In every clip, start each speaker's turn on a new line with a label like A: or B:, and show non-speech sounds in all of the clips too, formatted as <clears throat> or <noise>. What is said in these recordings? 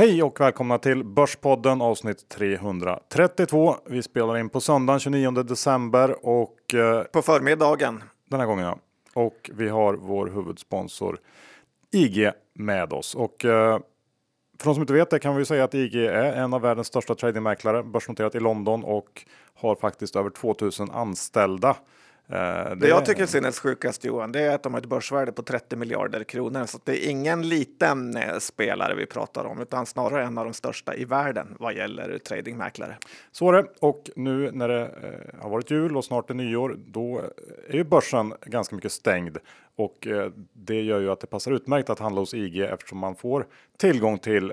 A: Hej och välkomna till Börspodden avsnitt 332. Vi spelar in på söndagen 29 december och eh,
B: På förmiddagen.
A: den här gången ja. Och vi har vår huvudsponsor IG med oss. Och eh, för de som inte vet det kan vi säga att IG är en av världens största tradingmäklare, börsnoterat i London och har faktiskt över 2000 anställda. Eh,
B: Det jag tycker är sinnessjukast Johan, det är att de har ett börsvärde på 30 miljarder kronor. Så det är ingen liten eh, spelare vi pratar om, utan snarare en av de största i världen vad gäller tradingmäklare.
A: Så är det. Och nu när det eh, har varit jul och snart är nyår, då är ju börsen ganska mycket stängd. Och det gör ju att det passar utmärkt att handla hos IG eftersom man får tillgång till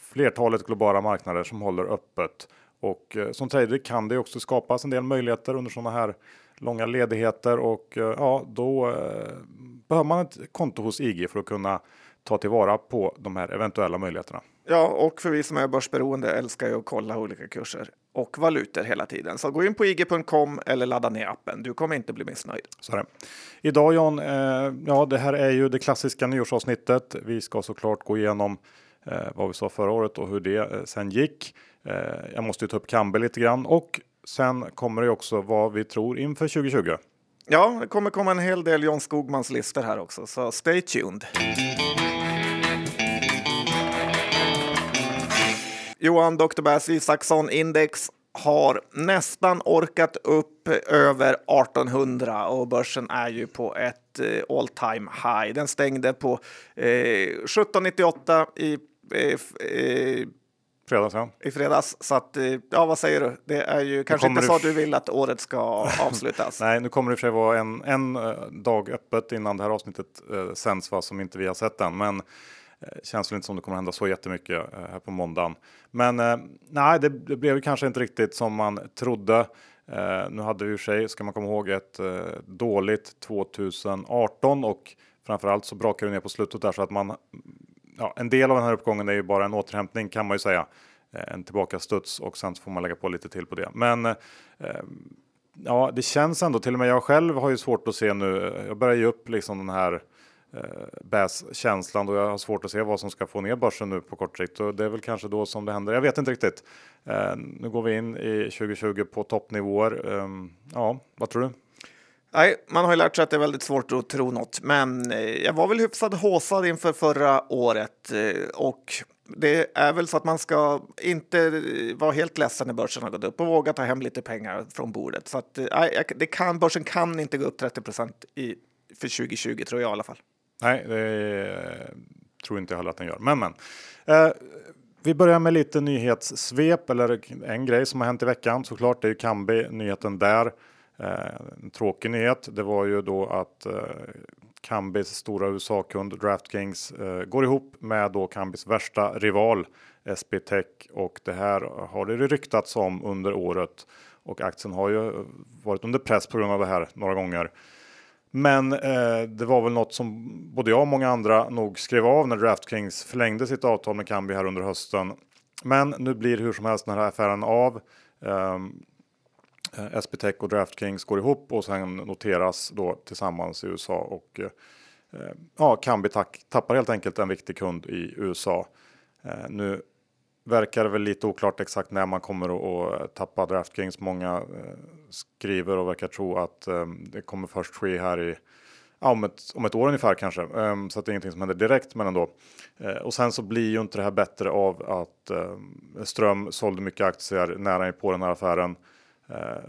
A: flertalet globala marknader som håller öppet. Och som trader kan det också skapas en del möjligheter under sådana här långa ledigheter och eh, ja, då eh, behöver man ett konto hos IG för att kunna ta tillvara på de här eventuella möjligheterna.
B: Ja, och för vi som är börsberoende älskar ju att kolla olika kurser och valutor hela tiden. Så gå in på ig.com eller ladda ner appen. Du kommer inte bli missnöjd.
A: Så det. Idag John, eh, ja det här är ju det klassiska nyårsavsnittet. Vi ska såklart gå igenom eh, vad vi sa förra året och hur det eh, sen gick. Eh, jag måste ju ta upp Kambi lite grann och sen kommer det också vad vi tror inför 2020.
B: Ja, det kommer komma en hel del John Skogmans listor här också, så stay tuned. Johan Dr. Bass Isaksson Index har nästan orkat upp över 1800 och börsen är ju på ett eh, all time high. Den stängde på eh, 1798 i, eh, eh f- eh,
A: Fredag sen.
B: i fredags. Så att, eh, ja, vad säger du? Det är ju kanske inte så du vill att året ska <laughs> avslutas.
A: Nej, nu kommer det för sig vara en, en eh, dag öppet innan det här avsnittet eh, sänds, va, som inte vi har sett än. Men eh, känns väl inte som det kommer hända så jättemycket här på måndagen. Men nej, det, blev kanske inte riktigt som man trodde. Nu hade vi i och för sig, ska man komma ihåg, ett dåligt 2018 och framförallt så brakar det ner på slutet där så att man ja, en del av den här uppgången är ju bara en återhämtning kan man ju säga. Eh, en tillbakastuds och sen får man lägga på lite till på det. Men eh, ja, det känns ändå, till och med jag själv har ju svårt att se nu. Jag börjar ge upp liksom den här eh, känslan och jag har svårt att se vad som ska få ner börsen nu på kort sikt. Och det är väl kanske då som det händer. Jag vet inte riktigt. Eh, nu går vi in i 2020 på toppnivåer. Eh, ja, vad tror du?
B: Nej, man har ju lärt sig att det är väldigt svårt att tro något, men eh, jag var väl hyfsat håsad inför förra året eh, och det är väl så att man ska inte eh, vara helt ledsen när börsen har gått upp och våga ta hem lite pengar från bordet. Så att, nej, det kan, börsen kan inte gå upp 30 procent för 2020 tror jag i alla fall.
A: Nej, det tror inte jag heller att den gör. Men, men. Eh, vi börjar med lite nyhetssvep eller en grej som har hänt i veckan. Såklart, det är ju Kambi, nyheten där. Eh, en tråkig nyhet. Det var ju då att eh, Kambis stora USA-kund DraftKings eh, går ihop med då Kambis värsta rival SB Tech och det här har det ryktats om under året och aktien har ju varit under press på grund av det här några gånger. Men eh, det var väl något som både jag och många andra nog skrev av när DraftKings förlängde sitt avtal med Kambi här under hösten. Men nu blir hur som helst den här affären av. Um, Eh, SBTech och DraftKings går ihop och sen noteras då tillsammans i USA och eh, eh, ja, Kambi tappar helt enkelt en viktig kund i USA. Eh, nu verkar det väl lite oklart exakt när man kommer att, eh, tappa DraftKings. Många skriver och verkar tro att det kommer först ske här i ja, om, ett, om ett år ungefär kanske. Um, så att det är ingenting som händer direkt men ändå. Uh, och sen så blir ju inte det här bättre av att uh, Ström sålde mycket aktier nära på den här affären. Eh,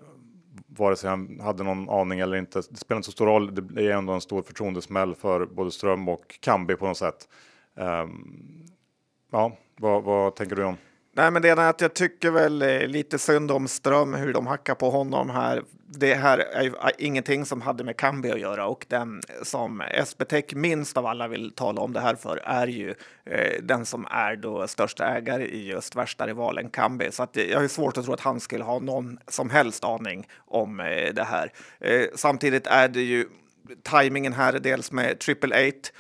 A: vare sig han hade någon aning eller inte. Det spelar inte så stor roll. Det är ändå en stor förtroendesmäll för både Ström och Kambi på något sätt. Eh, ja, vad, vad tänker du om?
B: Nej, men det är att jag tycker väl eh, lite synd om Ström, hur de hackar på honom här. Det här är ju eh, ingenting som hade med Kambi att göra och den som SBTech minst av alla vill tala om det här för är ju eh, den som är då största ägare i just värsta rivalen Kambi. Så att jag har svårt att tro att han skulle ha någon som helst aning om eh, det här. Eh, samtidigt är det ju tajmingen här dels med Triple Eight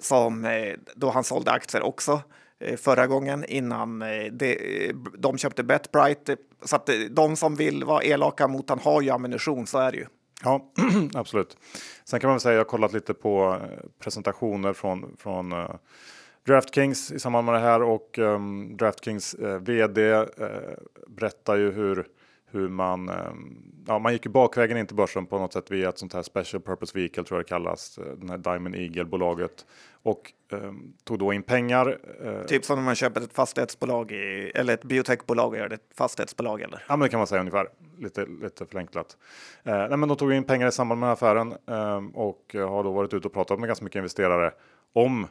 B: som eh, då han sålde aktier också eh, Eh, förra gången innan eh, de, eh, de köpte Betbright. Så att de som vill vara elaka mot han har ju ammunition, så är det ju.
A: Ja, <clears throat> absolut. Sen kan man väl säga, jag har kollat lite på presentationer från, från uh, Draftkings i samband med det här och um, Draftkings uh, vd uh, berättar ju hur, hur man, um, ja, man gick ju bakvägen in till börsen på något sätt via ett sånt här special purpose vehicle tror jag det kallas, den här Diamond Eagle-bolaget och um, tog då in pengar.
B: Uh, typ som när man köper ett fastighetsbolag i, eller ett biotechbolag och gör det ett fastighetsbolag eller?
A: Ja, men det kan man säga ungefär lite, lite förenklat. Uh, nej, men de tog in pengar i samband med affären um, och har då varit ute och pratat med ganska mycket investerare om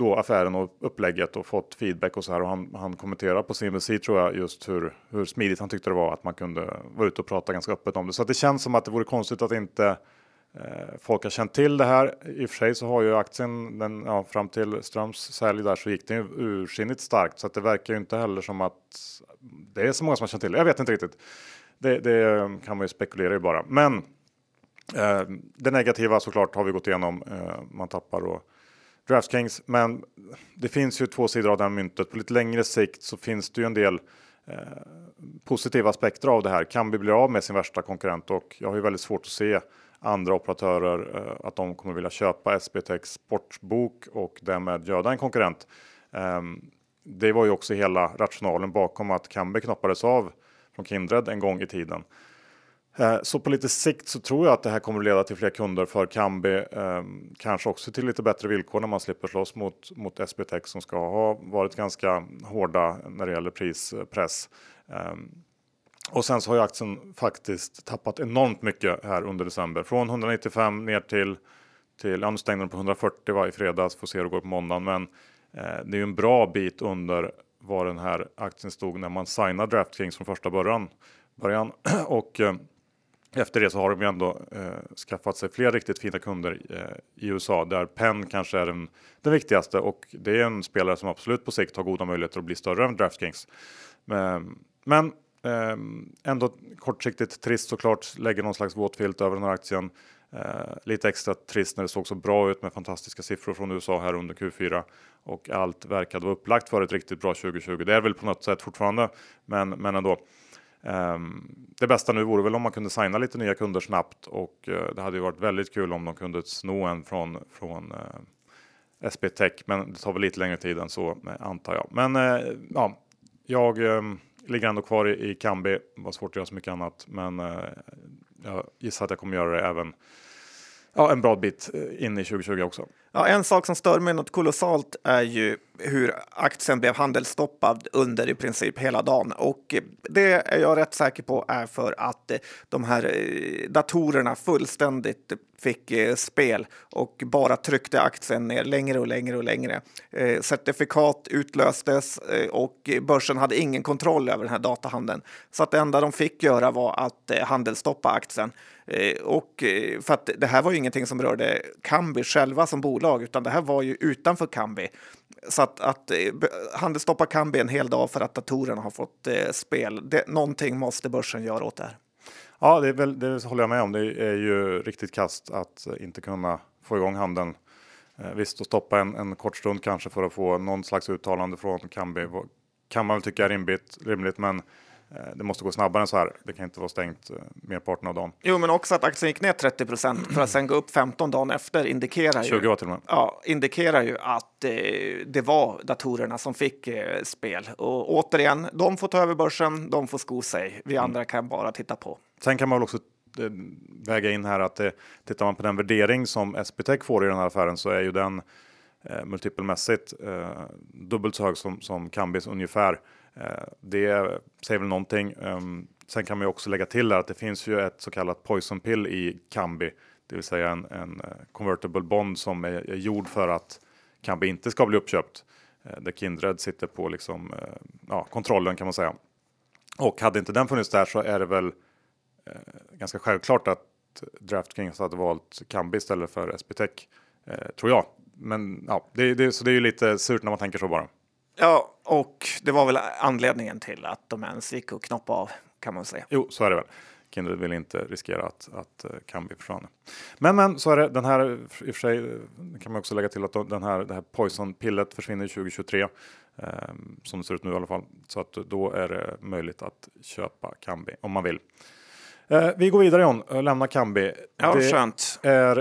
A: då affären och upplägget och fått feedback och så här. Och han, han kommenterar på CNBC tror jag just hur, hur smidigt han tyckte det var att man kunde vara ute och prata ganska öppet om det. Så att det känns som att det vore konstigt att inte eh, folk har känt till det här. I och för sig så har ju aktien den, ja, fram till Ströms sälj där så gick den ju ursinnigt starkt så att det verkar ju inte heller som att det är så många som har känt till det. Jag vet inte riktigt. Det, det kan man ju spekulera i bara. Men eh, det negativa såklart har vi gått igenom. Eh, man tappar och Draftkings. Men det finns ju två sidor av det här myntet. På lite längre sikt så finns det ju en del eh, positiva aspekter av det här. Kan vi bli av med sin värsta konkurrent och jag har ju väldigt svårt att se andra operatörer eh, att de kommer vilja köpa SBTX sportbok och därmed göda en konkurrent. Eh, det var ju också hela rationalen bakom att Kambi knoppades av från Kindred en gång i tiden. Eh, så på lite sikt så tror jag att det här kommer att leda till fler kunder för Kambi. Ehm, kanske också till lite bättre villkor när man slipper slåss mot, mot SBTech som ska ha varit ganska hårda när det gäller prispress. Eh, ehm, och sen så har ju aktien faktiskt tappat enormt mycket här under december. Från 195 ner till, till ja, nu stängde den på 140 var i fredags, får se hur det går på måndagen. Men eh, det är ju en bra bit under var den här aktien stod när man signade DraftKings från första början. början. <clears throat> och eh, efter det så har de ju ändå eh, skaffat sig fler riktigt fina kunder eh, i USA där Penn kanske är den, den viktigaste och det är en spelare som absolut på sikt har goda möjligheter att bli större än DraftKings. Ehm, men, men eh, ändå kortsiktigt trist såklart, lägger någon slags våt filt över den här aktien. Eh, lite extra trist när det såg så bra ut med fantastiska siffror från USA här under Q4 och allt verkade vara upplagt för ett riktigt bra 2020. Det är väl på något sätt fortfarande, men, men ändå. Ehm, det bästa nu vore väl om man kunde signa lite nya kunder snabbt och eh, det hade ju varit väldigt kul om de kunde sno en från, från eh, SP SB Tech. Men det tar väl lite längre tid än så eh, antar jag. Men ja, jag ehm, ligger ändå kvar i, i Kambi. Det var svårt att göra så mycket annat, men jag gissar att jag kommer göra det även ja, en bra bit eh, in i 2020 också.
B: Ja, en sak som stör mig något kolossalt är ju hur aktien blev handelsstoppad under i princip hela dagen. Och eh, det är jag rätt säker på är för att eh, de här datorerna fullständigt fick spel och bara tryckte aktien ner längre och längre och längre. Certifikat utlöstes och börsen hade ingen kontroll över den här datahandeln. Så att det enda de fick göra var att handelsstoppa aktien. Eh, och eh, för att det här var ju ingenting som rörde Kambi själva som bolag, utan det här var ju utanför Kambi. Så att, att eh, handelsstoppa Kambi en hel dag för att datorerna har fått spel. Det, någonting måste börsen göra åt det här.
A: Ja, det, är väl, det håller jag med om. Det är ju riktigt kast att inte kunna få igång handeln. Visst, att stoppa en, en kort stund kanske för att få någon slags uttalande från Kambi kan man väl tycka är rimligt, rimligt men det måste gå snabbare än så här. Det kan inte vara stängt eh, merparten av dagen.
B: Jo, men också att aktien gick ner 30 procent för att sen gå upp 15 dagen efter indikerar
A: 20
B: ju,
A: till och med.
B: Ja, indikerar ju att eh, det var datorerna som fick eh, spel. Och återigen, de får ta över börsen, de får sko sig. Vi mm. andra kan bara titta på.
A: Sen kan man väl också eh, väga in här att eh, tittar man på den värdering som SBTech får i den här affären så är ju den eh, multipelmässigt eh, dubbelt så hög som, som Kambis ungefär. Eh, det säger väl någonting. Ehm, sen kan man ju också lägga till att det finns ju ett så kallat poison pill i Kambi, det vill säga en, en eh, convertible bond som är, är gjord för att Kambi inte ska bli uppköpt. Eh, där Kindred sitter på liksom, ja, kontrollen kan man säga. Och hade inte den funnits där så är det väl eh, ganska självklart att DraftKings hade valt Kambi istället för SBTech, eh, tror jag. Men ja, det, det, så det är ju lite surt när man tänker så bara.
B: Ja, och det var väl anledningen till att de ens gick och knoppa av kan man säga.
A: Jo, så är det väl. Kindred vill inte riskera att, att eh, uh, Kambi försvann. Men, men så är det. Den här i och för sig eh, kan man också lägga till att den här, det här poison-pillet försvinner 2023 eh, som det ser ut nu i alla fall. Så att då är det möjligt att köpa Kambi om man vill. Eh, vi går vidare John, och lämnar Kambi.
B: Ja,
A: det
B: skönt.
A: är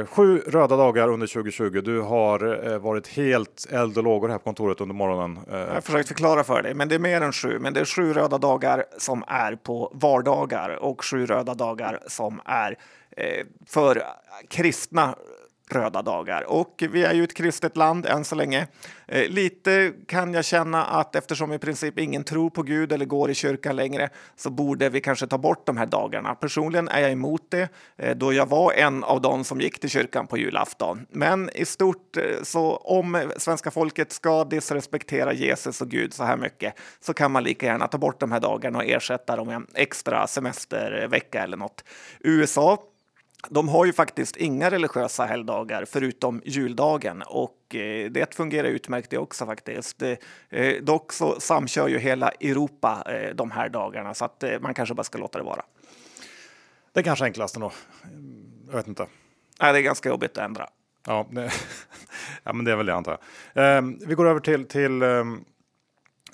A: eh, sju röda dagar under 2020. Du har eh, varit helt eld och lågor här på kontoret under morgonen. Eh,
B: Jag har försökt förklara för dig, men det är mer än sju. Men det är sju röda dagar som är på vardagar och sju röda dagar som är eh, för kristna röda dagar. Och vi är ju ett kristet land än så länge. Eh, lite kan jag känna att eftersom i princip ingen tror på Gud eller går i kyrkan längre så borde vi kanske ta bort de här dagarna. Personligen är jag emot det eh, då jag var en av dem som gick till kyrkan på julafton. Men i stort eh, så om svenska folket ska disrespektera Jesus och Gud så här mycket så kan man lika gärna ta bort de här dagarna och ersätta dem med en extra semestervecka eller något. USA de har ju faktiskt inga religiösa helgdagar förutom juldagen och eh, det fungerar utmärkt det också faktiskt. Eh, dock så samkör ju hela Europa eh, de här dagarna så att man kanske bara ska låta det vara.
A: Det är kanske enklast ändå. Jag vet inte.
B: Nej, det är ganska jobbigt att ändra.
A: Ja, <laughs> ja men det är väl det antar jag. Um, vi går över till, till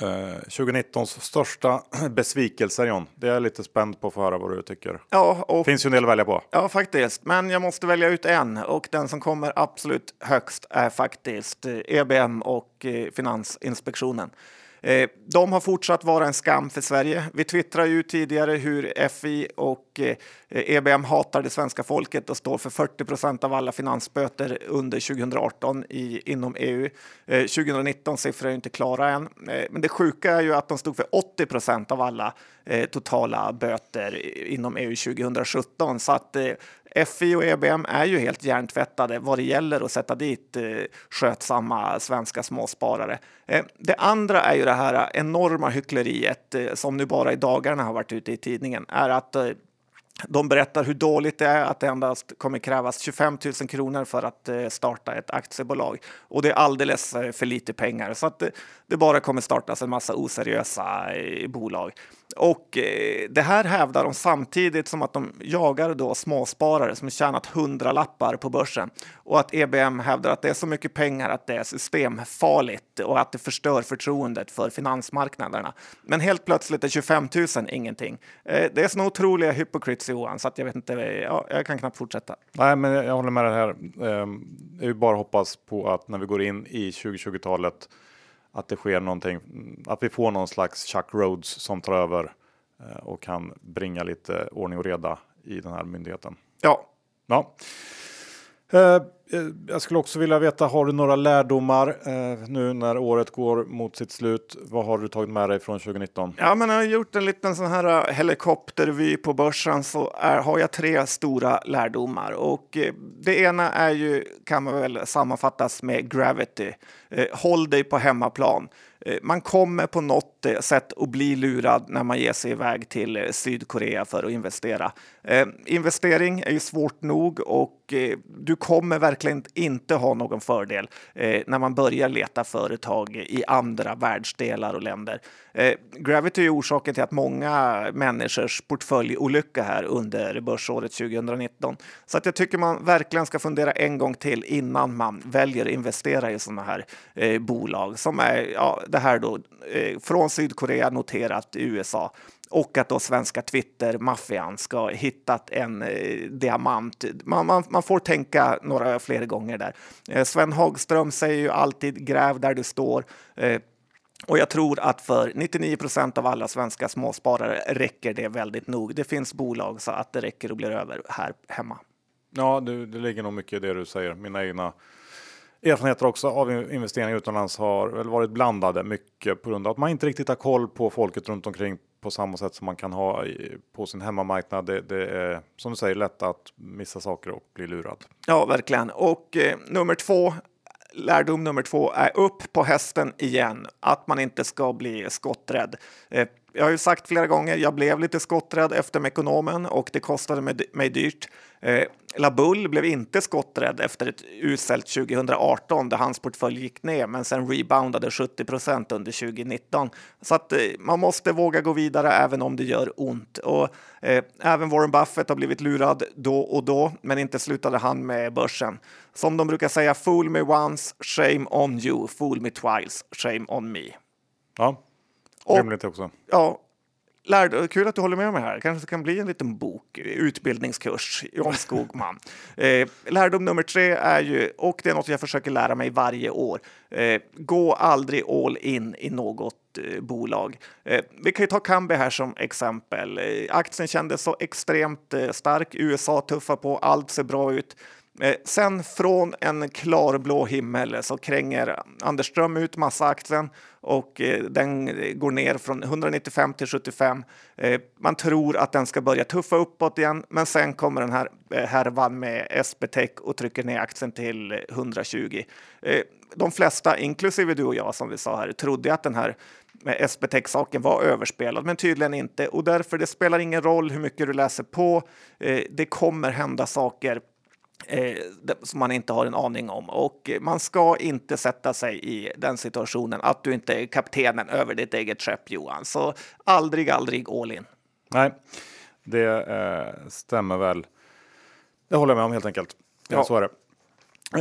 A: um, uh, 2019s största <clears throat> besvikelser John. Det är jag lite spänd på att få höra vad du tycker.
B: Ja, och,
A: finns ju en del att välja på.
B: Ja, faktiskt. Men jag måste välja ut en och den som kommer absolut högst är faktiskt EBM och eh, Finansinspektionen. Eh, de har fortsatt vara en skam för Sverige. Vi twittrade ju tidigare hur FI och eh, EBM hatar det svenska folket och står för 40 procent av alla finansböter under 2018 i, inom EU. 2019 eh, siffror är inte klara än, men det sjuka är ju att de stod för 80 procent av alla totala böter inom EU 2017. Så att FI och EBM är ju helt hjärntvättade vad det gäller att sätta dit eh, skötsamma svenska småsparare. Eh, det andra är ju det här enorma hyckleriet eh, som nu bara i dagarna har varit ute i tidningen är att eh, de berättar hur dåligt det är att det endast kommer krävas 25 000 kronor för att eh, starta ett aktiebolag. Och det är alldeles eh, för lite pengar så att eh, det bara kommer startas en massa oseriösa eh, bolag. Och eh, det här hävdar de samtidigt som att de jagar då småsparare som tjänat hundralappar på börsen och att EBM hävdar att det är så mycket pengar att det är systemfarligt och att det förstör förtroendet för finansmarknaderna. Men helt plötsligt är 25 000 ingenting. Eh, det är såna otroliga hypocrites Johan, så att jag vet inte. Ja, jag kan knappt fortsätta.
A: Nej, men jag håller med dig här. Eh, jag vill bara hoppas på att när vi går in i 2020-talet att det sker någonting, att vi får någon slags Chuck Rhodes som tar över eh, och kan bringa lite ordning och reda i den här myndigheten.
B: Ja.
A: ja. Eh, jag skulle också vilja veta, har du några lärdomar eh, nu när året går mot sitt slut? Vad har du tagit med dig från 2019?
B: Ja, men jag har gjort en liten sån här eh, helikoptervy på börsen så är, har jag tre stora lärdomar och det ena är ju kan man väl sammanfattas med gravity. Håll dig på hemmaplan. Eh, man kommer på något eh, sätt att bli lurad när man ger sig iväg till eh, Sydkorea för att investera. investering är ju svårt nog och du kommer verkligen inte ha någon fördel eh, när man börjar leta företag i andra världsdelar och länder. Eh, Gravity är orsaken till att många människors portföljolycka här under börsåret 2019. Så att jag tycker man verkligen ska fundera en gång till innan man väljer att investera i sådana här eh, bolag som är ja, det här då eh, från Sydkorea noterat i USA och att då svenska Twitter-maffian ska ha hittat en eh, diamant. Man, man, man, får tänka några fler gånger där. Eh, Sven Hagström säger ju alltid gräv där du står. Eh, och jag tror att för 99 procent av alla svenska småsparare räcker det väldigt nog. Det finns bolag så att det räcker och blir över här hemma.
A: Ja, det, det ligger nog mycket i det du säger. Mina egna erfarenheter också av investeringar utomlands har väl varit blandade mycket på grund av att man inte riktigt har koll på folket runt omkring på samma sätt som man kan ha på sin hemmamarknad. Det, det är som du säger lätt att missa saker och bli lurad.
B: Ja, verkligen. Och eh, nummer två, lärdom nummer två är upp på hästen igen. Att man inte ska bli skotträdd. Eh, jag har ju sagt flera gånger, jag blev lite skotträdd efter Mekonomen och det kostade mig, dyrt. Eh, Labull blev inte skotträdd efter ett uselt 2018 där hans portfölj gick ner men sen reboundade 70 procent under 2019. Så att eh, man måste våga gå vidare även om det gör ont. Och eh, även Warren Buffett har blivit lurad då och då, men inte slutade han med börsen. Som de brukar säga, fool me once, shame on you, fool me twice, shame on me.
A: Ja, rimligt också.
B: Ja, lärd, kul att du håller med mig här. Kanske kan bli en liten bok, utbildningskurs, John Skogman. <laughs> eh, lärdom nummer tre är ju, och det är något jag försöker lära mig varje år, eh, gå aldrig all in i något eh, bolag. Eh, vi kan ju ta Kambi här som exempel. Eh, aktien kändes så extremt eh, stark, USA tuffar på, allt ser bra ut. Eh, sen från en klarblå himmel så kränger Andersström ut massaktien och eh, den går ner från 195 till 75. Eh, man tror att den ska börja tuffa uppåt igen, men sen kommer den här härvan med SBTech och trycker ner aktien till 120. De flesta, inklusive du och jag som vi sa här, trodde att den här SBTech-saken var överspelad, men tydligen inte. Och därför det spelar ingen roll hur mycket du läser på. Det kommer hända saker eh, som man inte har en aning om. Och man ska inte sätta sig i den situationen att du inte är kaptenen över ditt eget skepp, Johan. Så aldrig, aldrig all in.
A: Nej, det eh, stämmer väl. Det håller jag med om helt enkelt. Ja, ja. så är det.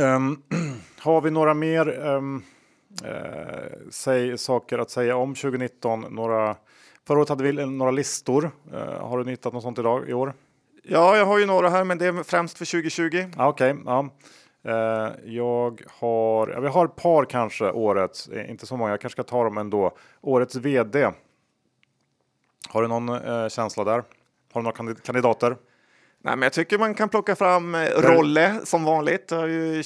A: Um, <clears throat> har vi några mer um, uh, säg, saker att säga om 2019? Några, förra året hade vi några listor. Uh, har du hittat något sånt idag i år?
B: Ja, jag har ju några här, men det är främst för 2020.
A: Okej, okay, ja. Uh, jag har, ja, vi har ett par kanske årets, eh, inte så många, jag kanske ska ta dem ändå. Årets vd. Har du någon uh, känsla där? Har du några kandidater?
B: Nej, men jag tycker man kan plocka fram Rolle som vanligt. Har ju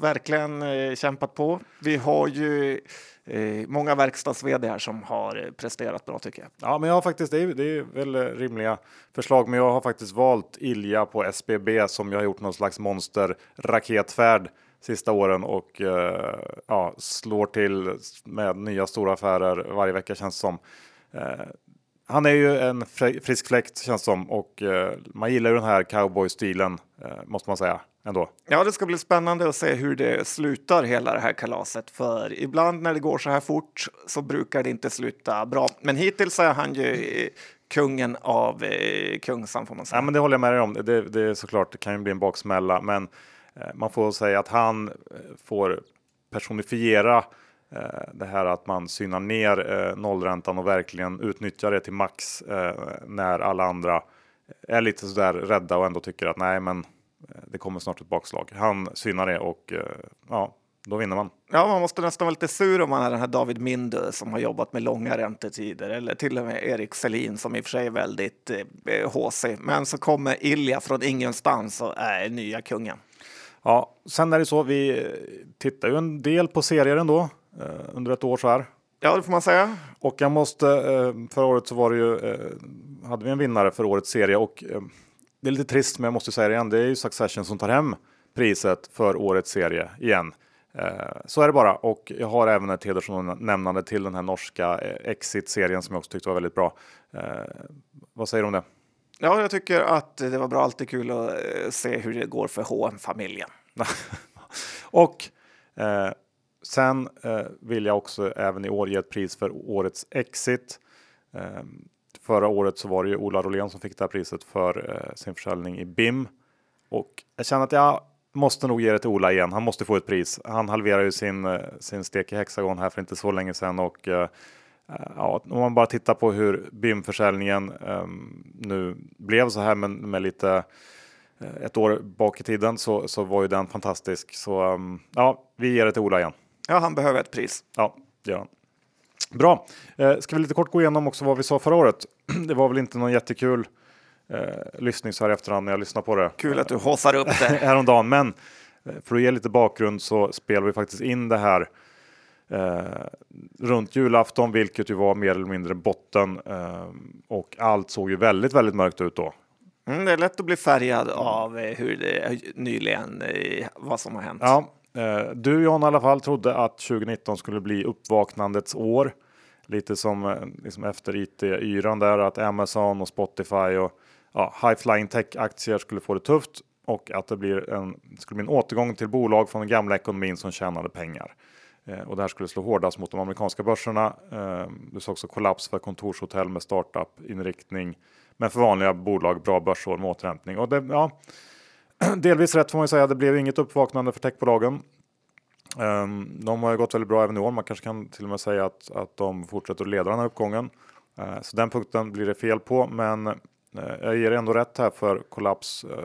B: verkligen kämpat på. Vi har ju eh, många verkstads här som har eh, presterat bra tycker jag.
A: Ja, men jag har faktiskt, det är, det är väl eh, rimliga förslag, men jag har faktiskt valt Ilja på SBB som jag har gjort någon slags monster raketfärd sista åren och eh, ja, slår till med nya stora affärer varje vecka känns som. Eh, han är ju en frisk fläkt känns som och eh, man gillar ju den här cowboy-stilen eh, måste man säga ändå.
B: Ja, det ska bli spännande att se hur det slutar hela det här kalaset. För ibland när det går så här fort så brukar det inte sluta bra. Men hittills är han ju kungen av eh, Kungsan får man säga.
A: Ja, men det håller jag med dig om. Det, det är såklart, det kan ju bli en baksmälla, men eh, man får säga att han eh, får personifiera eh, det här att man synar ner eh, nollräntan och verkligen utnyttjar det till max eh, när alla andra är lite sådär rädda och ändå tycker att nej, men Eh, det kommer snart ett bakslag. Han synar det och eh, ja, då vinner man.
B: Ja, man måste nästan vara lite sur om man är den här David Minde som har jobbat med långa räntetider eller till och med Erik Selin som i och för sig är väldigt eh. Men så kommer Ilja från ingenstans och är nya kungen.
A: Ja, sen är det så. Vi tittar ju en del på serier ändå eh, under ett år så här.
B: Ja, det får man säga.
A: Och jag måste. Eh, förra året så var det ju. Eh, hade vi en vinnare för årets serie och det är lite trist, men jag måste säga det igen. Det är ju Succession som tar hem priset för årets serie igen. Eh, så är det bara. Och jag har även ett hedersnämnande till den här norska eh, Exit-serien som jag också tyckte var väldigt bra. Eh, vad säger du om det?
B: Ja, jag tycker att det var bra. Alltid kul att se hur det går för hm familjen <laughs>
A: och eh, sen eh, vill jag också även i år ge ett pris för årets Exit. Eh, Förra året så var det ju Ola Rolén som fick det här priset för eh, sin försäljning i BIM. Och jag känner att jag måste nog ge det till Ola igen. Han måste få ett pris. Han halverar ju sin, eh, sin stek i Hexagon här för inte så länge sedan och eh, eh ja, om man bara tittar på hur BIM-försäljningen eh, nu blev så här med, med lite eh, ett år bak i tiden så, så var ju den fantastisk. Så um, ja, vi ger det till Ola igen.
B: Ja, han behöver ett pris.
A: Ja, han. Bra. Eh, ska vi lite kort gå igenom också vad vi sa förra året? <clears throat> Det var väl inte någon jättekul eh, lyssning så här efterhand när jag lyssnade på det.
B: Kul att du hossar upp det. <laughs>
A: häromdagen, men eh, för att ge lite bakgrund så spelar vi faktiskt in det här eh, runt julafton, vilket ju var mer eller mindre botten eh, och allt såg ju väldigt, väldigt mörkt ut då.
B: Mm, det är lätt att bli färgad av eh, hur det nyligen, vad som har hänt.
A: Ja, Eh, du John i alla fall trodde att 2019 skulle bli uppvaknandets år. Lite som eh, liksom efter IT-yran där att Amazon och Spotify och ja, high flying tech-aktier skulle få det tufft och att det blir en, skulle bli en återgång till bolag från den gamla ekonomin som tjänade pengar. Eh, och det här skulle slå hårdast mot de amerikanska börserna. Eh, du såg också kollaps för kontorshotell med startup-inriktning. Men för vanliga bolag bra börsår med återhämtning. Och det, ja, <clears throat> delvis rätt får man ju säga. Det blev inget uppvaknande för techbolagen. Um, de har ju gått väldigt bra även i år. Man kanske kan till och med säga att, att de fortsätter att leda den här uppgången. Eh, så den punkten blir det fel på, men eh, jag ger ändå rätt här för kollaps eh,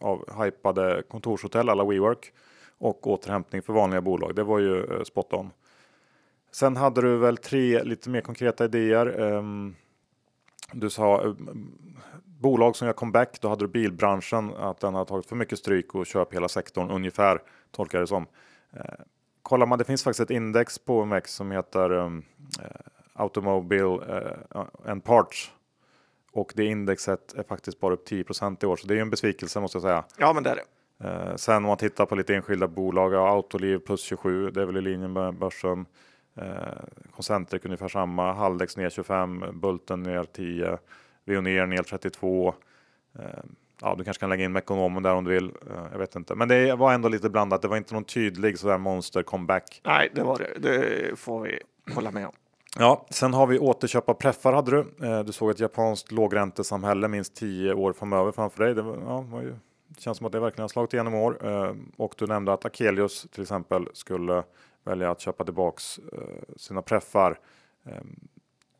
A: av hypade kontorshotell alla WeWork och återhämtning för vanliga bolag. Det var ju spot on. Sen hade du väl tre lite mer konkreta idéer. Ehm, du sa bolag som gör comeback. Då hade du bilbranschen att den har tagit för mycket stryk och köp hela sektorn ungefär tolkar det som. Kollar man, det finns faktiskt ett index på OMX som heter um, Automobile uh, and Parts. Och det indexet är faktiskt bara upp 10 i år, så det är en besvikelse måste jag säga.
B: Ja, men det är det.
A: Uh, sen om man tittar på lite enskilda bolag, ja, Autoliv plus 27, det är väl i linje med börsen. Uh, Concentric ungefär samma, Haldex ner 25, Bulten ner 10, Veoneer ner 32. Uh, ja, du kanske kan lägga in Mekonomen där om du vill. Jag vet inte, men det var ändå lite blandat. Det var inte någon tydlig sådär monster comeback.
B: Nej, det var det. Det får vi hålla med om.
A: Ja, sen har vi återköp av preffar hade du. Eh, du såg ett japanskt lågräntesamhälle minst tio år framöver framför dig. Det, var, ja, var ju, det känns som att det verkligen har slagit igenom år. Eh, och du nämnde att Akelius till exempel skulle välja att köpa tillbaks eh, sina preffar.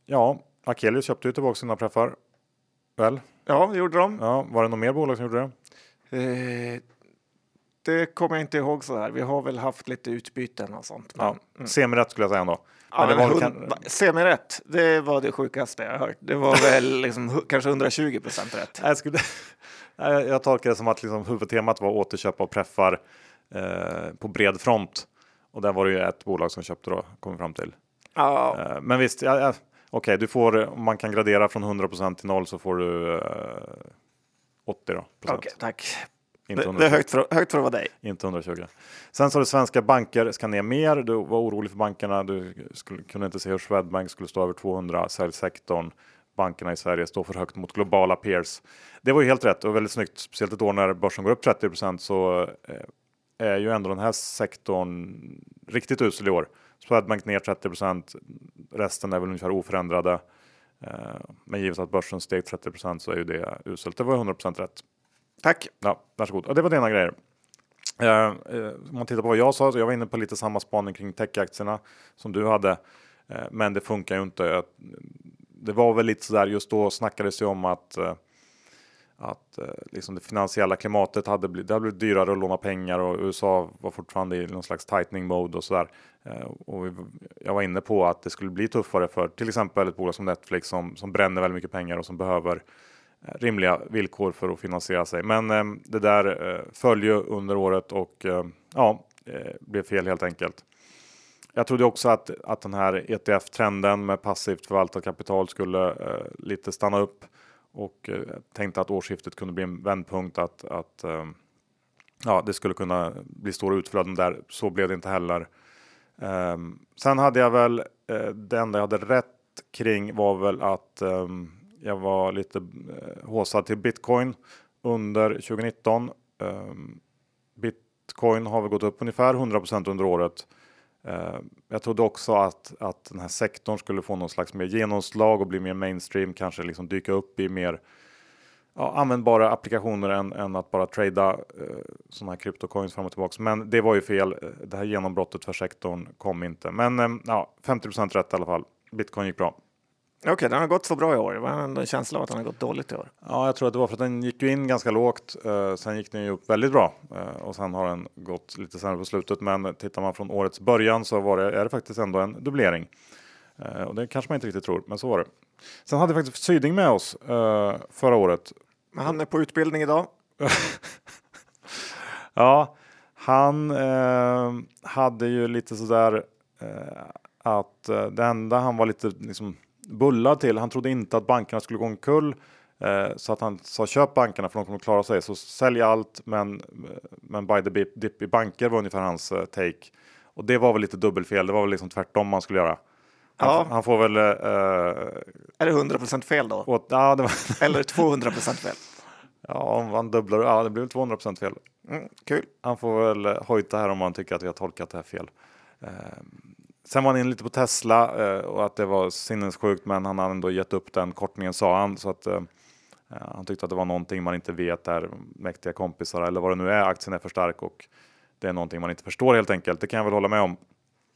A: Ja, Akelius köpte ju tillbaka sina preffar. Väl?
B: Ja, det gjorde de.
A: Ja, var det något mer bolag som gjorde det?
B: Eh, det kommer jag inte ihåg så här. Vi har väl haft lite utbyten och sånt.
A: Men, ja, mm. Semirätt skulle jag säga ändå.
B: Ja, men det var kan... Semirätt, det var det sjukaste jag hört. Det var väl liksom, kanske 120 procent rätt.
A: Jag, skulle, <laughs> jag tolkar det som att liksom huvudtemat var återköp av preffar eh, på bred front. Och där var det ju ett bolag som köpte då, kom fram till.
B: Ja.
A: Eh, men visst, ja, ja, okej, du får, om man kan gradera från 100 procent till noll så får du eh, 80 då.
B: Okej, okay, tack. Inte det, det är högt för, högt för att vara dig.
A: Inte 120. Sen sa du svenska banker ska ner mer. Du var orolig för bankerna. Du skulle, kunde inte se hur Swedbank skulle stå över 200. Säljsektorn, bankerna i Sverige står för högt mot globala peers. Det var ju helt rätt och väldigt snyggt. Speciellt ett år när börsen går upp 30% så eh, är ju ändå den här sektorn riktigt usel i år. Swedbank ner 30% Resten är väl ungefär oförändrade. Eh, men givet att börsen steg 30% så är ju det uselt. Det var 100% rätt.
B: Tack.
A: Ja, varsågod. Och det var dina grejer. Eh, eh, om man tittar på vad jag sa, så jag var inne på lite samma spaning kring techaktierna som du hade. Eh, men det funkar ju inte. Det var väl lite sådär, just då snackades det om att att eh, liksom det finansiella klimatet hade blivit, det hade blivit dyrare att låna pengar och USA var fortfarande i någon slags tightening mode och sådär. Eh, och jag var inne på att det skulle bli tuffare för till exempel ett bolag som Netflix som, som bränner väldigt mycket pengar och som behöver eh, rimliga villkor för att finansiera sig. Men eh, det där eh, föll ju under året och eh, ja, blev fel helt enkelt. Jag trodde också att, att den här ETF-trenden med passivt förvaltat kapital skulle lite stanna upp och eh, tänkte att årsskiftet kunde bli en vändpunkt att, att eh, ja, det skulle kunna bli stora utflöden där. Så blev det inte heller. Ehm, sen hade jag väl eh, det enda jag hade rätt kring var väl att ehm, jag var lite eh, håsad till bitcoin under 2019. Ehm, bitcoin har väl gått upp ungefär 100% under året. Eh, jag trodde också att, att den här sektorn skulle få någon slags mer genomslag och bli mer mainstream, kanske liksom dyka upp i mer ja, användbara applikationer än, än att bara trada eh, sådana här kryptocoins fram och tillbaka. Men det var ju fel. Eh, det här genombrottet för sektorn kom inte. Men eh, ja, 50% rätt i alla fall. Bitcoin gick bra.
B: Okej, okay, den har gått så bra i år. Var en känsla av att den har gått dåligt i år.
A: Ja, jag tror att det var för att den gick in ganska lågt. Eh, sen gick den ju upp väldigt bra eh, och sen har den gått lite sämre på slutet. Men tittar man från årets början så var det, är det faktiskt ändå en dubblering. Eh, och det kanske man inte riktigt tror, men så var det. Sen hade vi faktiskt Syding med oss förra året.
B: Men han är på utbildning idag. <laughs>
A: ja, han hade ju lite sådär eh, att det enda han var lite liksom bullad till. Han trodde inte att bankerna skulle gå omkull eh, så att han sa köp bankerna för de kommer klara sig. Så sälj allt men, men buy the dip i banker var ungefär hans eh, take. Och det var väl lite dubbelfel. Det var väl liksom tvärtom man skulle göra. Han, ja. han får väl... Eh,
B: är det 100% fel då?
A: Åt, ja, var <laughs>
B: Eller 200% fel?
A: Ja, om han dubblar, ja det blir 200% fel.
B: Mm, kul.
A: Han får väl eh, hojta här om han tycker att vi har tolkat det här fel. Eh, Sen var han in lite på Tesla eh, och att det var sinnessjukt men han hade ändå gett upp den kortningen sa han. Så att, eh, han tyckte att det var någonting man inte vet där, mäktiga kompisar eller vad det nu är. Aktien är för stark och det är någonting man inte förstår helt enkelt. Det kan jag väl hålla med om.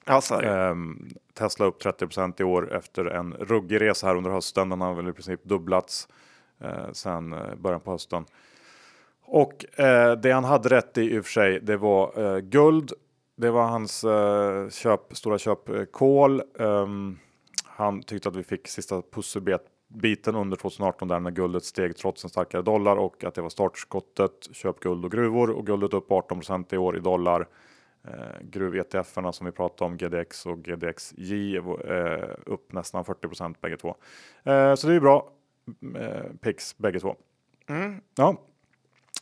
B: Ja, så är det.
A: Ehm, Tesla upp 30% i år efter en ruggig resa här under hösten. Den har väl i princip dubblats eh, sedan eh, början på hösten. Och eh, det han hade rätt i i och för sig, det var eh, guld. Det var hans eh, köp, stora köp kol. Ehm, han tyckte att vi fick sista pusselbiten under 2018 där när guldet steg trots en starkare dollar och att det var startskottet. Köp guld och gruvor och guldet upp 18% i år i dollar. Eh, Gruv-ETFerna som vi pratade om, GDX och GDXJ, eh, upp nästan 40% bägge två. Eh, så det är bra eh, pix bägge två.
B: Mm.
A: Ja.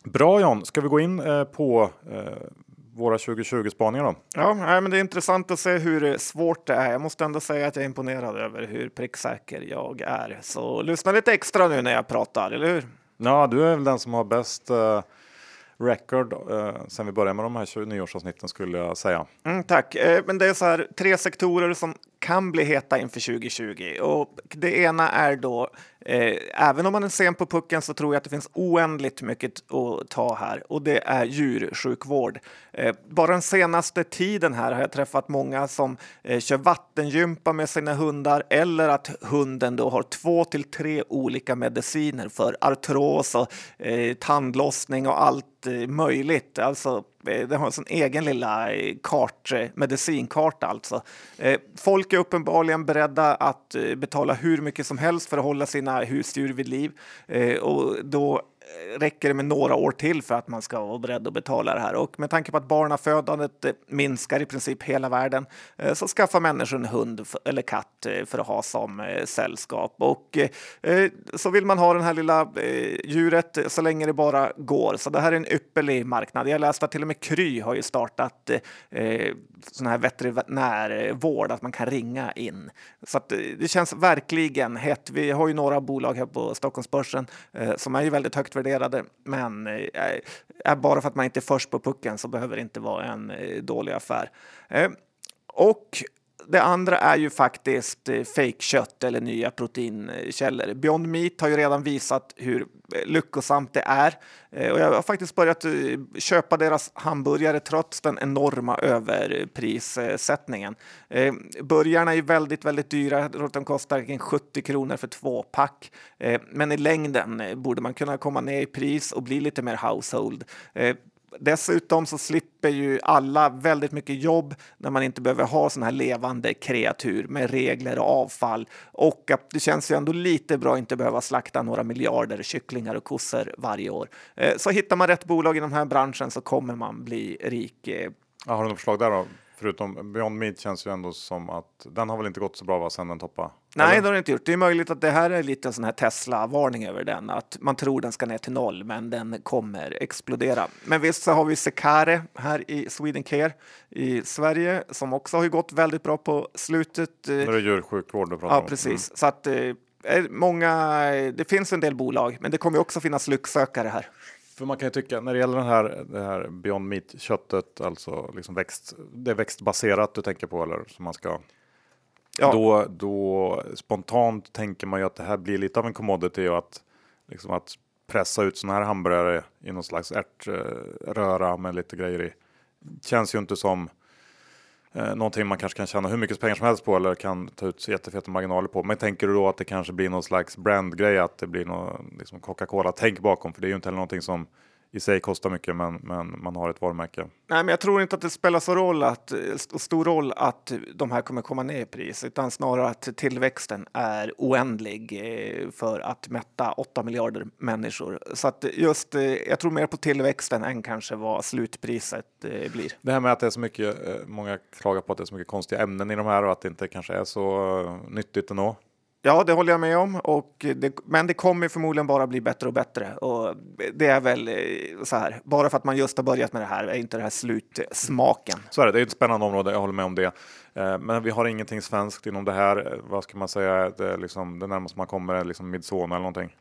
A: Bra John, ska vi gå in eh, på eh, våra 2020-spaningar då?
B: Ja, nej, men det är intressant att se hur svårt det är. Jag måste ändå säga att jag är imponerad över hur pricksäker jag är. Så lyssna lite extra nu när jag pratar, eller hur?
A: Ja, du är väl den som har bäst eh, record eh, sen vi började med de här 20 nyårsavsnitten skulle jag säga.
B: Mm, tack. Eh, Men det är så här tre sektorer som kan bli heta inför 2020 och det ena är då eh, även om man är sen på pucken så tror jag att det finns oändligt mycket att ta här och det är djursjukvård. Eh, bara den senaste tiden här har jag träffat många som eh, kör vattengympa med sina hundar eller att hunden då har två till tre olika mediciner för artros och eh, tandlossning och allt eh, möjligt. Alltså Eh, Den har en sån egen lilla eh, kart, eh, medicinkarta alltså. Folk är uppenbarligen beredda att betala hur mycket som helst för att hålla sina husdjur vid liv. Och då räcker det med några år till för att man ska vara beredd att betala det här. Och med tanke på att barnafödandet eh, minskar i princip hela världen eh, så skaffar människor en hund eller katt eh, för att ha som sällskap. Och så vill man ha den här lilla djuret så länge det bara går. Så det här är en ypperlig marknad. Jag läste att till och med Kry har ju startat sån här veterinärvård, att man kan ringa in. Så att, det känns verkligen hett. Vi har ju några bolag här på Stockholmsbörsen som är ju väldigt högt värderade, men eh, eh, bara för att man inte är först på pucken så behöver det inte vara en eh, dålig affär. Eh, och det andra är ju faktiskt eh, fejkkött eller nya proteinkällor. Beyond Meat har ju redan visat hur lyckosamt det är. Eh, och jag har faktiskt börjat eh, köpa deras hamburgare trots den enorma överprissättningen. Eh, burgarna är ju väldigt, väldigt dyra. Jag tror att de kostar kring 70 kronor för två pack. Men i längden borde man kunna komma ner i pris och bli lite mer household. Dessutom så slipper ju alla väldigt mycket jobb när man inte behöver ha sådana här levande kreatur med regler och avfall. Och att det känns ju ändå lite bra att inte behöva slakta några miljarder kycklingar och kossor varje år. Eh, så hittar man rätt bolag i den här branschen så kommer man bli rik. Eh.
A: Ja, har du något förslag där då? Förutom Beyond Meat känns ju ändå som att den har väl inte gått så bra va, sen den toppade?
B: Nej,
A: Eller?
B: det har det inte gjort. Det är möjligt att det här är lite en sån här Tesla-varning över den, att man tror den ska ner till noll, men den kommer explodera. Men visst så har vi Secare här i Swedencare i Sverige som också har gått väldigt bra på slutet. eh,
A: Nu är det djursjukvård du pratar
B: Ja,
A: om.
B: precis. Så att eh, många, det finns en del bolag, men det kommer också finnas lycksökare här.
A: För man kan ju tycka när det gäller den här, det här Beyond Meat köttet, alltså liksom växt, det är växtbaserat du tänker på eller som man ska.
B: Ja.
A: Då, då spontant tänker man ju att det här blir lite av en commodity och att liksom att pressa ut sådana här hamburgare i någon slags ärtröra med lite grejer i. Känns ju inte som eh, någonting man kanske kan tjäna hur mycket pengar som helst på eller kan ta ut jättefeta marginaler på. Men tänker du då att det kanske blir någon slags brandgrej, att det blir någon liksom Coca-Cola-tänk bakom? För det är ju inte heller någonting som i sig kostar mycket, men, men man har ett varumärke.
B: Nej, men jag tror inte att det spelar så roll att, st- stor roll att de här kommer komma ner i pris, utan snarare att tillväxten är oändlig eh, för att mätta 8 miljarder människor. Så att just, eh, jag tror mer på tillväxten än kanske vad slutpriset eh, blir.
A: Det här med att det är så mycket, många klagar på att det är så mycket konstiga ämnen i de här och att det inte kanske är så nyttigt ändå.
B: Ja, det håller jag med om, och det, men det kommer förmodligen bara bli bättre och bättre. Och det är väl eh, så här, bara för att man just har börjat med det här är inte det här slutsmaken.
A: Så är det, det är ett spännande område, jag håller med om det. Eh, Men vi har ingenting svenskt inom det här. Eh, Vad ska man säga, det, liksom, det närmaste man kommer är liksom Midsona eller någonting.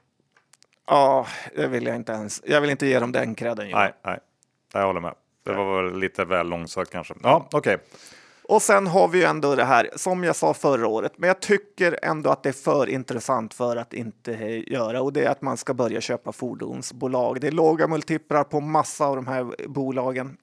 B: Ja, det vill jag inte ens. Jag vill inte ge dem den credden.
A: Nej, nej, jag håller med. Det var väl lite väl långsökt kanske. Ja, okej.
B: Och sen har vi ju ändå det här, som jag sa förra året, men jag tycker ändå att det är för intressant för att inte eh, göra och det är att man ska börja köpa fordonsbolag. Det är låga multiplar på massa av de här bolagen.